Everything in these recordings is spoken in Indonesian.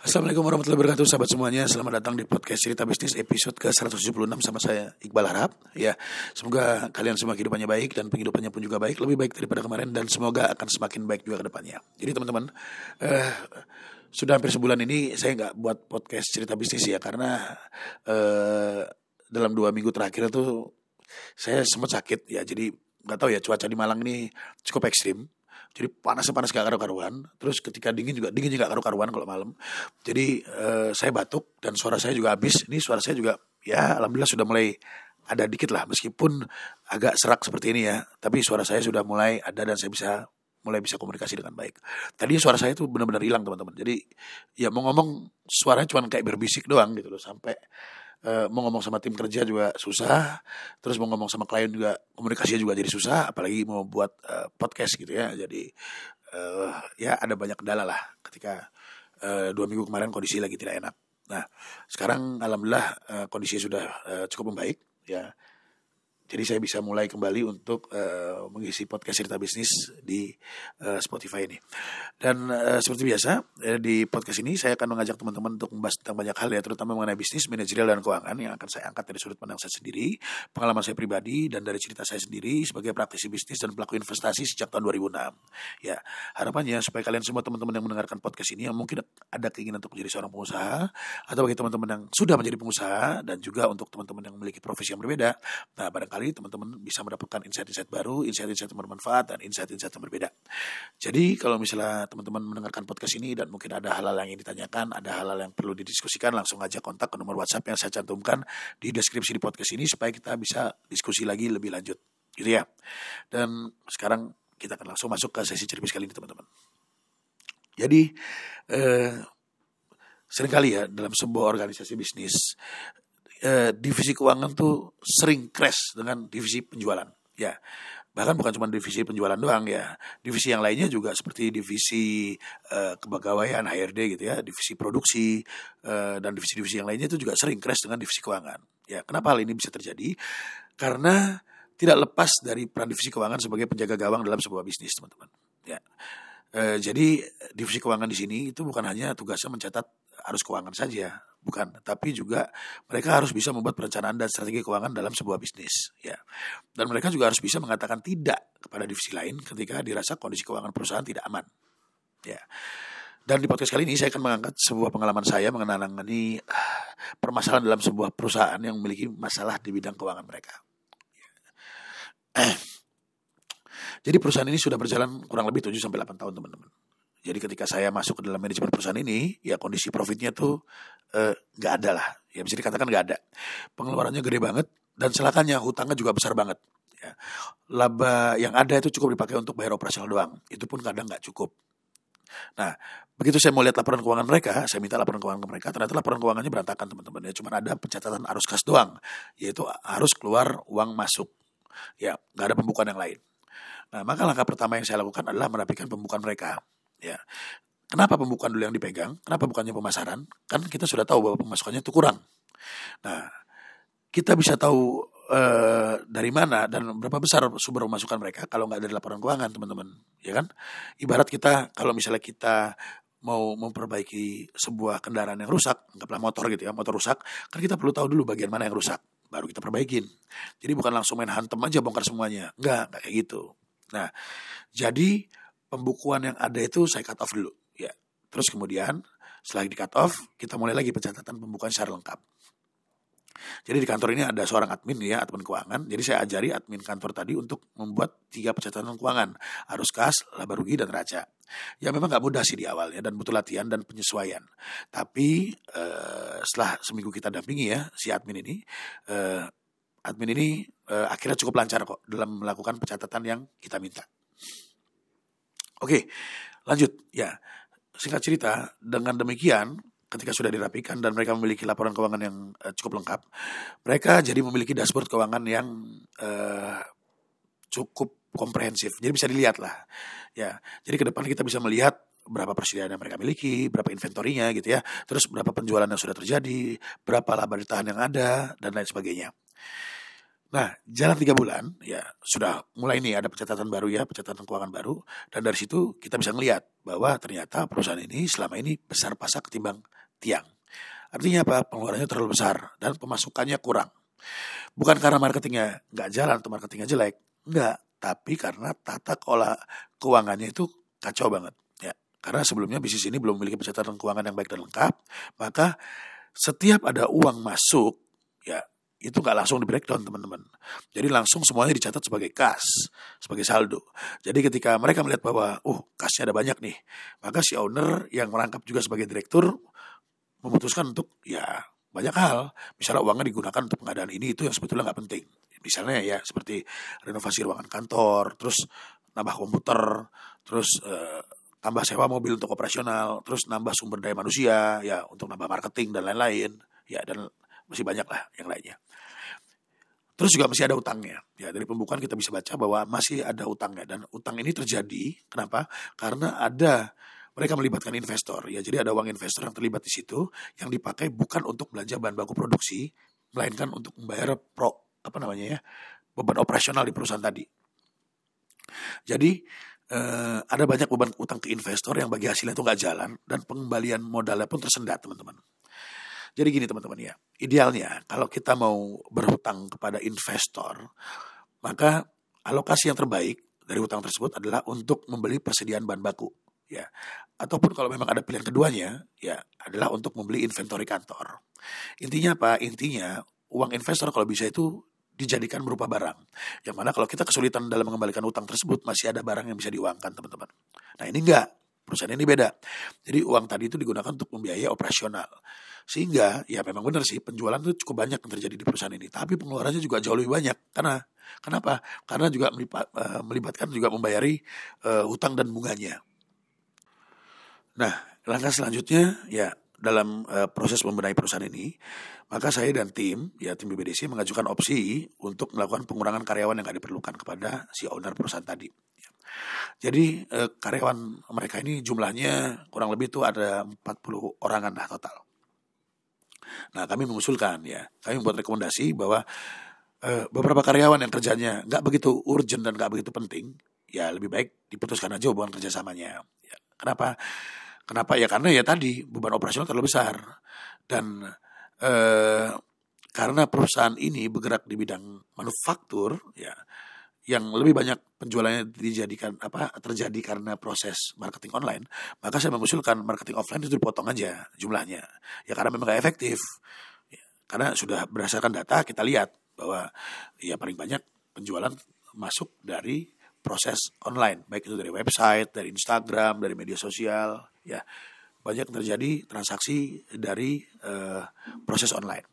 Assalamualaikum warahmatullahi wabarakatuh sahabat semuanya. Selamat datang di podcast cerita bisnis episode ke 176 sama saya Iqbal Harap. Ya, semoga kalian semua kehidupannya baik dan penghidupannya pun juga baik Lebih baik daripada kemarin dan semoga akan semakin baik juga ke depannya. Jadi teman-teman eh, Sudah hampir sebulan ini saya nggak buat podcast cerita bisnis ya Karena eh, dalam dua minggu terakhir itu Saya sempat sakit ya. Jadi nggak tahu ya cuaca di Malang ini cukup ekstrim jadi panasnya panas gak karu-karuan. Terus ketika dingin juga dingin juga karu-karuan kalau malam. Jadi uh, saya batuk dan suara saya juga habis. Ini suara saya juga ya alhamdulillah sudah mulai ada dikit lah. Meskipun agak serak seperti ini ya tapi suara saya sudah mulai ada dan saya bisa mulai bisa komunikasi dengan baik. Tadi suara saya itu benar-benar hilang teman-teman. Jadi ya mau ngomong suaranya cuma kayak berbisik doang gitu loh sampai uh, mau ngomong sama tim kerja juga susah terus mau ngomong sama klien juga komunikasinya juga jadi susah apalagi mau buat uh, podcast gitu ya. Jadi uh, ya ada banyak kendala lah ketika uh, dua minggu kemarin kondisi lagi tidak enak. Nah sekarang alhamdulillah uh, kondisinya sudah uh, cukup membaik ya jadi saya bisa mulai kembali untuk uh, mengisi podcast cerita bisnis di uh, Spotify ini. Dan uh, seperti biasa uh, di podcast ini saya akan mengajak teman-teman untuk membahas tentang banyak hal ya, terutama mengenai bisnis, manajerial dan keuangan yang akan saya angkat dari sudut pandang saya sendiri, pengalaman saya pribadi dan dari cerita saya sendiri sebagai praktisi bisnis dan pelaku investasi sejak tahun 2006. Ya, harapannya supaya kalian semua teman-teman yang mendengarkan podcast ini yang mungkin ada keinginan untuk menjadi seorang pengusaha atau bagi teman-teman yang sudah menjadi pengusaha dan juga untuk teman-teman yang memiliki profesi yang berbeda. Nah, barangkali kali teman-teman bisa mendapatkan insight-insight baru, insight-insight yang bermanfaat, dan insight-insight yang berbeda. Jadi kalau misalnya teman-teman mendengarkan podcast ini dan mungkin ada hal-hal yang ingin ditanyakan, ada hal-hal yang perlu didiskusikan, langsung aja kontak ke nomor WhatsApp yang saya cantumkan di deskripsi di podcast ini supaya kita bisa diskusi lagi lebih lanjut. Gitu ya. Dan sekarang kita akan langsung masuk ke sesi cermis kali ini teman-teman. Jadi eh, sering kali ya dalam sebuah organisasi bisnis eh, divisi keuangan tuh sering crash dengan divisi penjualan. Ya, bahkan bukan cuma divisi penjualan doang ya. Divisi yang lainnya juga seperti divisi eh, kepegawaian HRD gitu ya divisi produksi eh, dan divisi-divisi yang lainnya itu juga sering crash dengan divisi keuangan. Ya kenapa hal ini bisa terjadi? Karena tidak lepas dari peran divisi keuangan sebagai penjaga gawang dalam sebuah bisnis teman-teman. Ya eh, jadi divisi keuangan di sini itu bukan hanya tugasnya mencatat arus keuangan saja bukan tapi juga mereka harus bisa membuat perencanaan dan strategi keuangan dalam sebuah bisnis ya. Dan mereka juga harus bisa mengatakan tidak kepada divisi lain ketika dirasa kondisi keuangan perusahaan tidak aman ya. Dan di podcast kali ini saya akan mengangkat sebuah pengalaman saya mengenai ah, permasalahan dalam sebuah perusahaan yang memiliki masalah di bidang keuangan mereka jadi perusahaan ini sudah berjalan kurang lebih 7 sampai 8 tahun teman-teman jadi ketika saya masuk ke dalam manajemen perusahaan ini, ya kondisi profitnya tuh eh, nggak uh, ada lah. Ya bisa dikatakan nggak ada. Pengeluarannya gede banget dan celakannya hutangnya juga besar banget. Ya. Laba yang ada itu cukup dipakai untuk bayar operasional doang. Itu pun kadang nggak cukup. Nah, begitu saya mau lihat laporan keuangan mereka, saya minta laporan keuangan ke mereka, ternyata laporan keuangannya berantakan teman-teman. Ya, cuma ada pencatatan arus kas doang, yaitu harus keluar uang masuk. Ya, nggak ada pembukaan yang lain. Nah, maka langkah pertama yang saya lakukan adalah merapikan pembukaan mereka. Ya. Kenapa pembukaan dulu yang dipegang? Kenapa bukannya pemasaran? Kan kita sudah tahu bahwa pemasukannya itu kurang. Nah, kita bisa tahu uh, dari mana dan berapa besar sumber pemasukan mereka kalau nggak dari laporan keuangan, teman-teman. Ya kan? Ibarat kita kalau misalnya kita mau memperbaiki sebuah kendaraan yang rusak, anggaplah motor gitu ya, motor rusak, kan kita perlu tahu dulu bagian mana yang rusak, baru kita perbaikin. Jadi bukan langsung main hantem aja bongkar semuanya. Enggak, enggak kayak gitu. Nah, jadi pembukuan yang ada itu saya cut off dulu ya. Terus kemudian setelah di cut off kita mulai lagi pencatatan pembukuan secara lengkap. Jadi di kantor ini ada seorang admin ya admin keuangan. Jadi saya ajari admin kantor tadi untuk membuat tiga pencatatan keuangan arus kas laba rugi dan raja. Ya memang nggak mudah sih di awal ya dan butuh latihan dan penyesuaian. Tapi eh, setelah seminggu kita dampingi ya si admin ini eh, admin ini eh, akhirnya cukup lancar kok dalam melakukan pencatatan yang kita minta Oke, lanjut ya. Singkat cerita, dengan demikian ketika sudah dirapikan dan mereka memiliki laporan keuangan yang uh, cukup lengkap, mereka jadi memiliki dashboard keuangan yang uh, cukup komprehensif. Jadi bisa dilihat lah. Ya, jadi ke depan kita bisa melihat berapa persediaan yang mereka miliki, berapa inventorinya gitu ya, terus berapa penjualan yang sudah terjadi, berapa laba ditahan yang ada dan lain sebagainya. Nah, jalan tiga bulan, ya sudah mulai nih ada pencatatan baru ya, pencatatan keuangan baru. Dan dari situ kita bisa melihat bahwa ternyata perusahaan ini selama ini besar pasak ketimbang tiang. Artinya apa? Pengeluarannya terlalu besar dan pemasukannya kurang. Bukan karena marketingnya nggak jalan atau marketingnya jelek, nggak. Tapi karena tata kelola keuangannya itu kacau banget. Ya, karena sebelumnya bisnis ini belum memiliki pencatatan keuangan yang baik dan lengkap, maka setiap ada uang masuk, ya itu nggak langsung di breakdown teman-teman. Jadi langsung semuanya dicatat sebagai kas, sebagai saldo. Jadi ketika mereka melihat bahwa, uh kasnya ada banyak nih, maka si owner yang merangkap juga sebagai direktur memutuskan untuk ya banyak hal. Misalnya uangnya digunakan untuk pengadaan ini itu yang sebetulnya nggak penting. Misalnya ya seperti renovasi ruangan kantor, terus nambah komputer, terus eh, tambah sewa mobil untuk operasional, terus nambah sumber daya manusia ya untuk nambah marketing dan lain-lain. Ya dan masih banyak lah yang lainnya. Terus juga masih ada utangnya. Ya, dari pembukaan kita bisa baca bahwa masih ada utangnya dan utang ini terjadi kenapa? Karena ada mereka melibatkan investor ya. Jadi ada uang investor yang terlibat di situ yang dipakai bukan untuk belanja bahan baku produksi, melainkan untuk membayar pro apa namanya ya? beban operasional di perusahaan tadi. Jadi eh, ada banyak beban utang ke investor yang bagi hasilnya itu nggak jalan dan pengembalian modalnya pun tersendat teman-teman. Jadi gini teman-teman ya, idealnya kalau kita mau berhutang kepada investor, maka alokasi yang terbaik dari hutang tersebut adalah untuk membeli persediaan bahan baku ya. Ataupun kalau memang ada pilihan keduanya ya adalah untuk membeli inventory kantor. Intinya apa? Intinya uang investor kalau bisa itu dijadikan berupa barang. Yang mana kalau kita kesulitan dalam mengembalikan utang tersebut masih ada barang yang bisa diuangkan teman-teman. Nah ini enggak. Perusahaan ini beda. Jadi uang tadi itu digunakan untuk membiayai operasional sehingga ya memang benar sih penjualan itu cukup banyak yang terjadi di perusahaan ini. Tapi pengeluarannya juga jauh lebih banyak. Karena kenapa? Karena juga eh, melibatkan juga membayari uh, hutang dan bunganya. Nah, langkah selanjutnya ya dalam uh, proses membenahi perusahaan ini, maka saya dan tim, ya tim BBDC mengajukan opsi untuk melakukan pengurangan karyawan yang tidak diperlukan kepada si owner perusahaan tadi. Jadi karyawan mereka ini jumlahnya kurang lebih itu ada 40 orangan lah total. Nah kami mengusulkan ya, kami membuat rekomendasi bahwa uh, beberapa karyawan yang kerjanya nggak begitu urgent dan nggak begitu penting, ya lebih baik diputuskan aja hubungan kerjasamanya. Ya, kenapa? Kenapa ya karena ya tadi beban operasional terlalu besar dan uh, karena perusahaan ini bergerak di bidang manufaktur ya yang lebih banyak penjualannya dijadikan apa terjadi karena proses marketing online, maka saya mengusulkan marketing offline itu dipotong aja jumlahnya. Ya karena memang gak efektif. Ya, karena sudah berdasarkan data kita lihat bahwa ya paling banyak penjualan masuk dari proses online, baik itu dari website, dari Instagram, dari media sosial, ya banyak terjadi transaksi dari uh, proses online.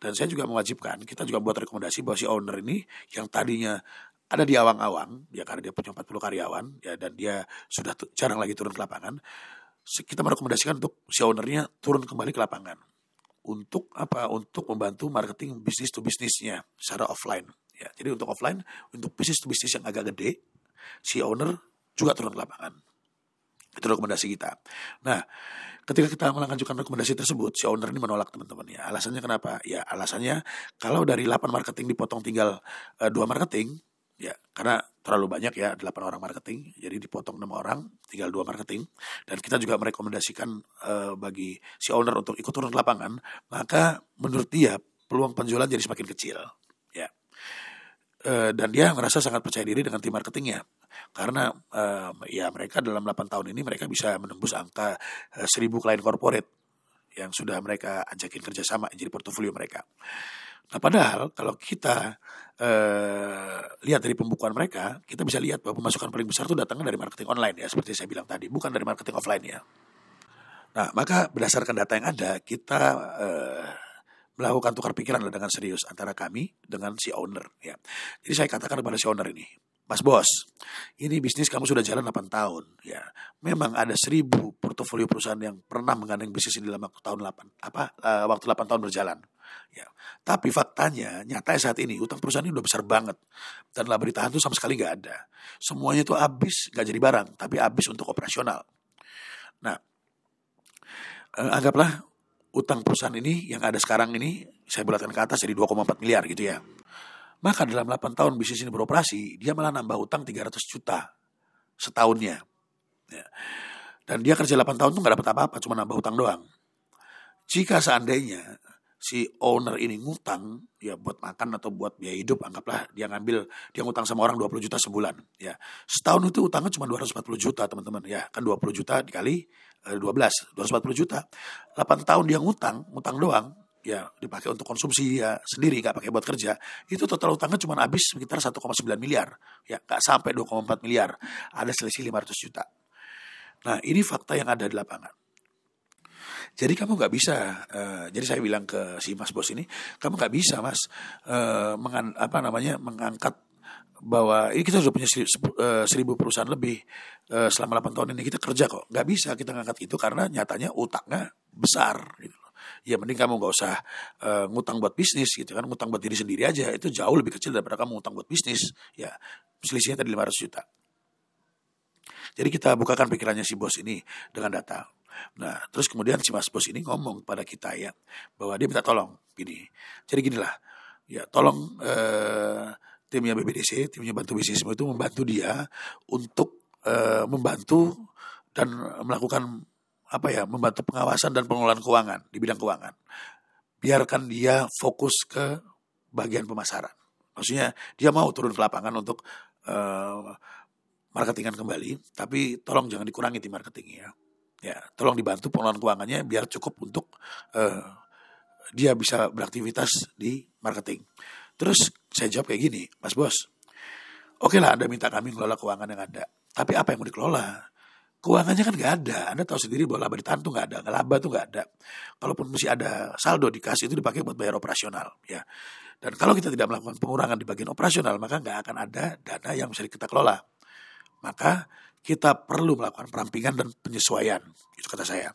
Dan saya juga mewajibkan, kita juga buat rekomendasi bahwa si owner ini yang tadinya ada di awang-awang ya karena dia punya 40 karyawan ya dan dia sudah jarang lagi turun ke lapangan kita merekomendasikan untuk si ownernya turun kembali ke lapangan. Untuk apa? Untuk membantu marketing bisnis to bisnisnya secara offline ya. Jadi untuk offline untuk bisnis to bisnis yang agak gede si owner juga turun ke lapangan. Itu rekomendasi kita. Nah ketika kita mengajukan rekomendasi tersebut si owner ini menolak teman-teman ya. Alasannya kenapa? Ya alasannya kalau dari 8 marketing dipotong tinggal uh, dua marketing ya karena terlalu banyak ya delapan orang marketing. Jadi dipotong enam orang tinggal dua marketing. Dan kita juga merekomendasikan uh, bagi si owner untuk ikut turun ke lapangan maka menurut dia peluang penjualan jadi semakin kecil. Ya. Uh, dan dia merasa sangat percaya diri dengan tim marketingnya. Karena uh, ya mereka dalam 8 tahun ini mereka bisa menembus angka uh, 1000 klien corporate yang sudah mereka ajakin kerjasama jadi portofolio mereka Nah padahal kalau kita eh, lihat dari pembukuan mereka, kita bisa lihat bahwa pemasukan paling besar itu datangnya dari marketing online ya, seperti saya bilang tadi, bukan dari marketing offline ya. Nah maka berdasarkan data yang ada, kita eh, melakukan tukar pikiran dengan serius antara kami dengan si owner ya. Jadi saya katakan kepada si owner ini, Mas Bos, ini bisnis kamu sudah jalan 8 tahun. Ya, memang ada seribu portofolio perusahaan yang pernah menggandeng bisnis ini dalam waktu tahun 8 apa uh, waktu 8 tahun berjalan. Ya, tapi faktanya nyatanya saat ini utang perusahaan ini udah besar banget dan laba ditahan itu sama sekali nggak ada. Semuanya itu habis nggak jadi barang, tapi habis untuk operasional. Nah, uh, anggaplah utang perusahaan ini yang ada sekarang ini saya bulatkan ke atas jadi 2,4 miliar gitu ya Maka dalam 8 tahun bisnis ini beroperasi, dia malah nambah utang 300 juta setahunnya. Ya. Dan dia kerja 8 tahun tuh gak dapat apa-apa, cuma nambah utang doang. Jika seandainya si owner ini ngutang ya buat makan atau buat biaya hidup anggaplah dia ngambil dia ngutang sama orang 20 juta sebulan ya. Setahun itu utangnya cuma 240 juta teman-teman ya. Kan 20 juta dikali eh, 12 240 juta. 8 tahun dia ngutang ngutang doang ya dipakai untuk konsumsi ya sendiri nggak pakai buat kerja itu total utangnya cuma habis sekitar 1,9 miliar ya. Nggak sampai 2,4 miliar ada selisih 500 juta nah ini fakta yang ada di lapangan. Jadi kamu nggak bisa. Uh, jadi saya bilang ke si Mas Bos ini, kamu nggak bisa Mas uh, mengan, apa namanya mengangkat bahwa ini kita sudah punya eh, seribu perusahaan lebih selama 8 tahun ini kita kerja kok. Nggak bisa kita ngangkat itu karena nyatanya utangnya besar gitu ya mending kamu nggak usah uh, ngutang buat bisnis gitu kan. Ngutang buat diri sendiri aja itu jauh lebih kecil daripada kamu ngutang buat bisnis ya. Selisihnya tadi 500 juta jadi kita bukakan pikirannya si bos ini dengan data Nah, terus kemudian si Mas Bos ini ngomong pada kita ya bahwa dia minta tolong gini. Jadi ginilah, ya tolong eh, timnya BBDC, timnya Bantu Bisnisme itu membantu dia untuk eh, membantu dan melakukan apa ya, membantu pengawasan dan pengelolaan keuangan di bidang keuangan. Biarkan dia fokus ke bagian pemasaran. Maksudnya dia mau turun ke lapangan untuk uh, marketingan kembali, tapi tolong jangan dikurangi tim marketingnya. Ya, tolong dibantu pengelolaan keuangannya biar cukup untuk uh, dia bisa beraktivitas di marketing. Terus saya jawab kayak gini, Mas Bos. Oke lah, Anda minta kami mengelola keuangan yang ada. Tapi apa yang mau dikelola? Keuangannya kan nggak ada. Anda tahu sendiri bahwa laba ditahan tuh nggak ada. Laba tuh nggak ada. Kalaupun mesti ada saldo di kas itu dipakai buat bayar operasional. ya. Dan kalau kita tidak melakukan pengurangan di bagian operasional, maka nggak akan ada dana yang bisa kita kelola. Maka kita perlu melakukan perampingan dan penyesuaian. Itu kata saya.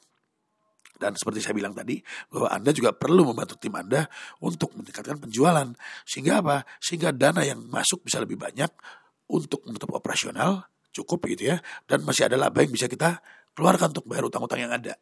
Dan seperti saya bilang tadi, bahwa Anda juga perlu membantu tim Anda untuk meningkatkan penjualan. Sehingga apa? Sehingga dana yang masuk bisa lebih banyak untuk menutup operasional, cukup gitu ya. Dan masih ada laba yang bisa kita keluarkan untuk bayar utang-utang yang ada.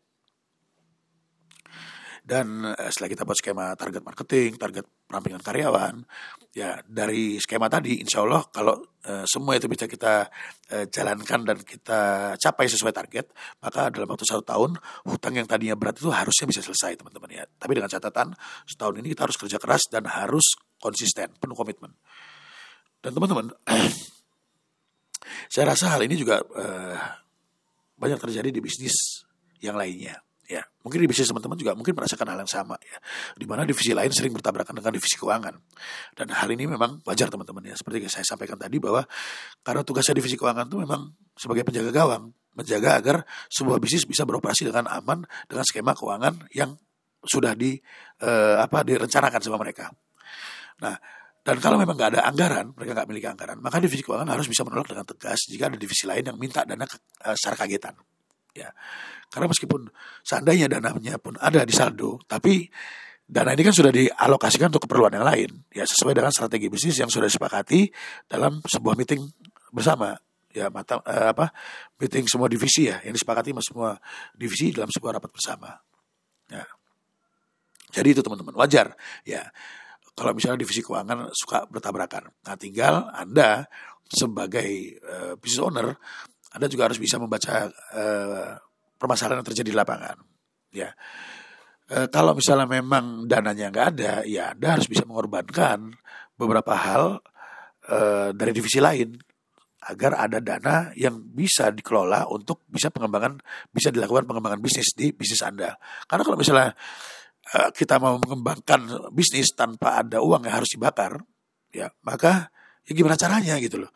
Dan eh, setelah kita buat skema target marketing, target perampingan karyawan, ya dari skema tadi, insya Allah kalau e, semua itu bisa kita e, jalankan dan kita capai sesuai target, maka dalam waktu satu tahun hutang yang tadinya berat itu harusnya bisa selesai teman-teman ya. Tapi dengan catatan setahun ini kita harus kerja keras dan harus konsisten, penuh komitmen. Dan teman-teman, saya rasa hal ini juga e, banyak terjadi di bisnis yang lainnya ya. Mungkin di bisnis teman-teman juga mungkin merasakan hal yang sama ya. Di mana divisi lain sering bertabrakan dengan divisi keuangan. Dan hal ini memang wajar teman-teman ya. Seperti yang saya sampaikan tadi bahwa karena tugasnya divisi keuangan itu memang sebagai penjaga gawang menjaga agar sebuah bisnis bisa beroperasi dengan aman dengan skema keuangan yang sudah di eh, apa direncanakan sama mereka. Nah dan kalau memang nggak ada anggaran, mereka nggak memiliki anggaran, maka divisi keuangan harus bisa menolak dengan tegas jika ada divisi lain yang minta dana ke, uh, secara kagetan. Ya, karena meskipun seandainya dananya pun ada di saldo, tapi dana ini kan sudah dialokasikan untuk keperluan yang lain, ya sesuai dengan strategi bisnis yang sudah disepakati dalam sebuah meeting bersama, ya mata eh, apa meeting semua divisi ya yang disepakati mas semua divisi dalam sebuah rapat bersama. Ya. Jadi itu teman-teman wajar, ya kalau misalnya divisi keuangan suka bertabrakan. Nah tinggal anda sebagai uh, business owner, anda juga harus bisa membaca uh, permasalahan yang terjadi di lapangan. Ya, e, kalau misalnya memang dananya nggak ada, ya Anda harus bisa mengorbankan beberapa hal e, dari divisi lain agar ada dana yang bisa dikelola untuk bisa pengembangan bisa dilakukan pengembangan bisnis di bisnis Anda. Karena kalau misalnya e, kita mau mengembangkan bisnis tanpa ada uang yang harus dibakar, ya maka ya gimana caranya gitu loh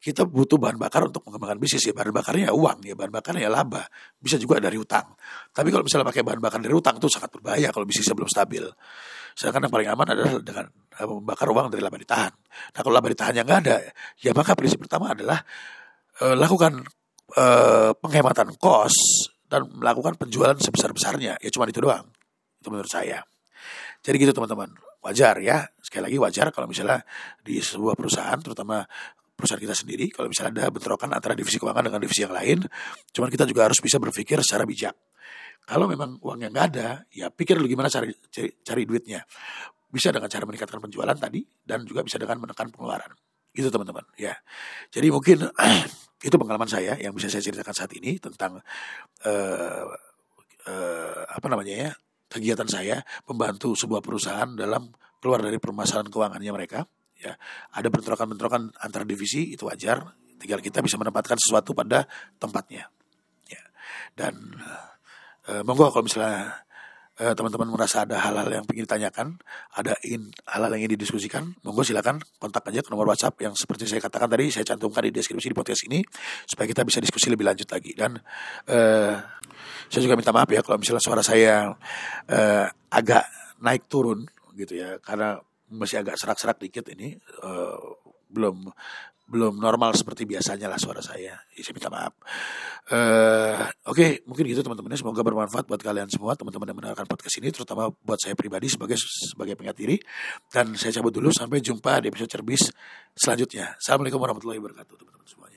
kita butuh bahan bakar untuk mengembangkan bisnis ya. Bahan bakarnya ya uang ya bahan bakarnya ya laba. Bisa juga dari utang tapi kalau misalnya pakai bahan bakar dari utang itu sangat berbahaya kalau bisnisnya belum stabil. Sedangkan yang paling aman adalah dengan eh, membakar uang dari laba ditahan. Nah kalau laba ditahan yang nggak ada ya maka prinsip pertama adalah uh, lakukan uh, penghematan kos dan melakukan penjualan sebesar besarnya ya cuma itu doang itu menurut saya. Jadi gitu teman-teman. Wajar ya. Sekali lagi wajar kalau misalnya di sebuah perusahaan terutama perusahaan kita sendiri kalau misalnya ada bentrokan antara divisi keuangan dengan divisi yang lain cuman kita juga harus bisa berpikir secara bijak kalau memang uangnya nggak ada ya pikir dulu gimana cari, cari cari duitnya bisa dengan cara meningkatkan penjualan tadi dan juga bisa dengan menekan pengeluaran. Gitu teman-teman ya. Jadi mungkin itu pengalaman saya yang bisa saya ceritakan saat ini tentang uh, uh, apa namanya ya kegiatan saya membantu sebuah perusahaan dalam keluar dari permasalahan keuangannya mereka ya ada bentrokan-bentrokan antar divisi itu wajar. Tinggal kita bisa menempatkan sesuatu pada tempatnya. Ya dan uh, monggo kalau misalnya uh, teman-teman merasa ada hal-hal yang ingin ditanyakan ada in hal-hal yang ingin didiskusikan monggo silakan kontak aja ke nomor WhatsApp yang seperti saya katakan tadi saya cantumkan di deskripsi di podcast ini supaya kita bisa diskusi lebih lanjut lagi. Dan uh, saya juga minta maaf ya kalau misalnya suara saya uh, agak naik turun gitu ya karena masih agak serak-serak dikit ini uh, belum belum normal seperti biasanya lah suara saya. Ya, saya minta maaf. Uh, Oke, okay, mungkin gitu teman-teman. Semoga bermanfaat buat kalian semua, teman-teman yang mendengarkan podcast ini, terutama buat saya pribadi sebagai sebagai pengat diri. Dan saya cabut dulu sampai jumpa di episode cerbis selanjutnya. Assalamualaikum warahmatullahi wabarakatuh, teman-teman semuanya.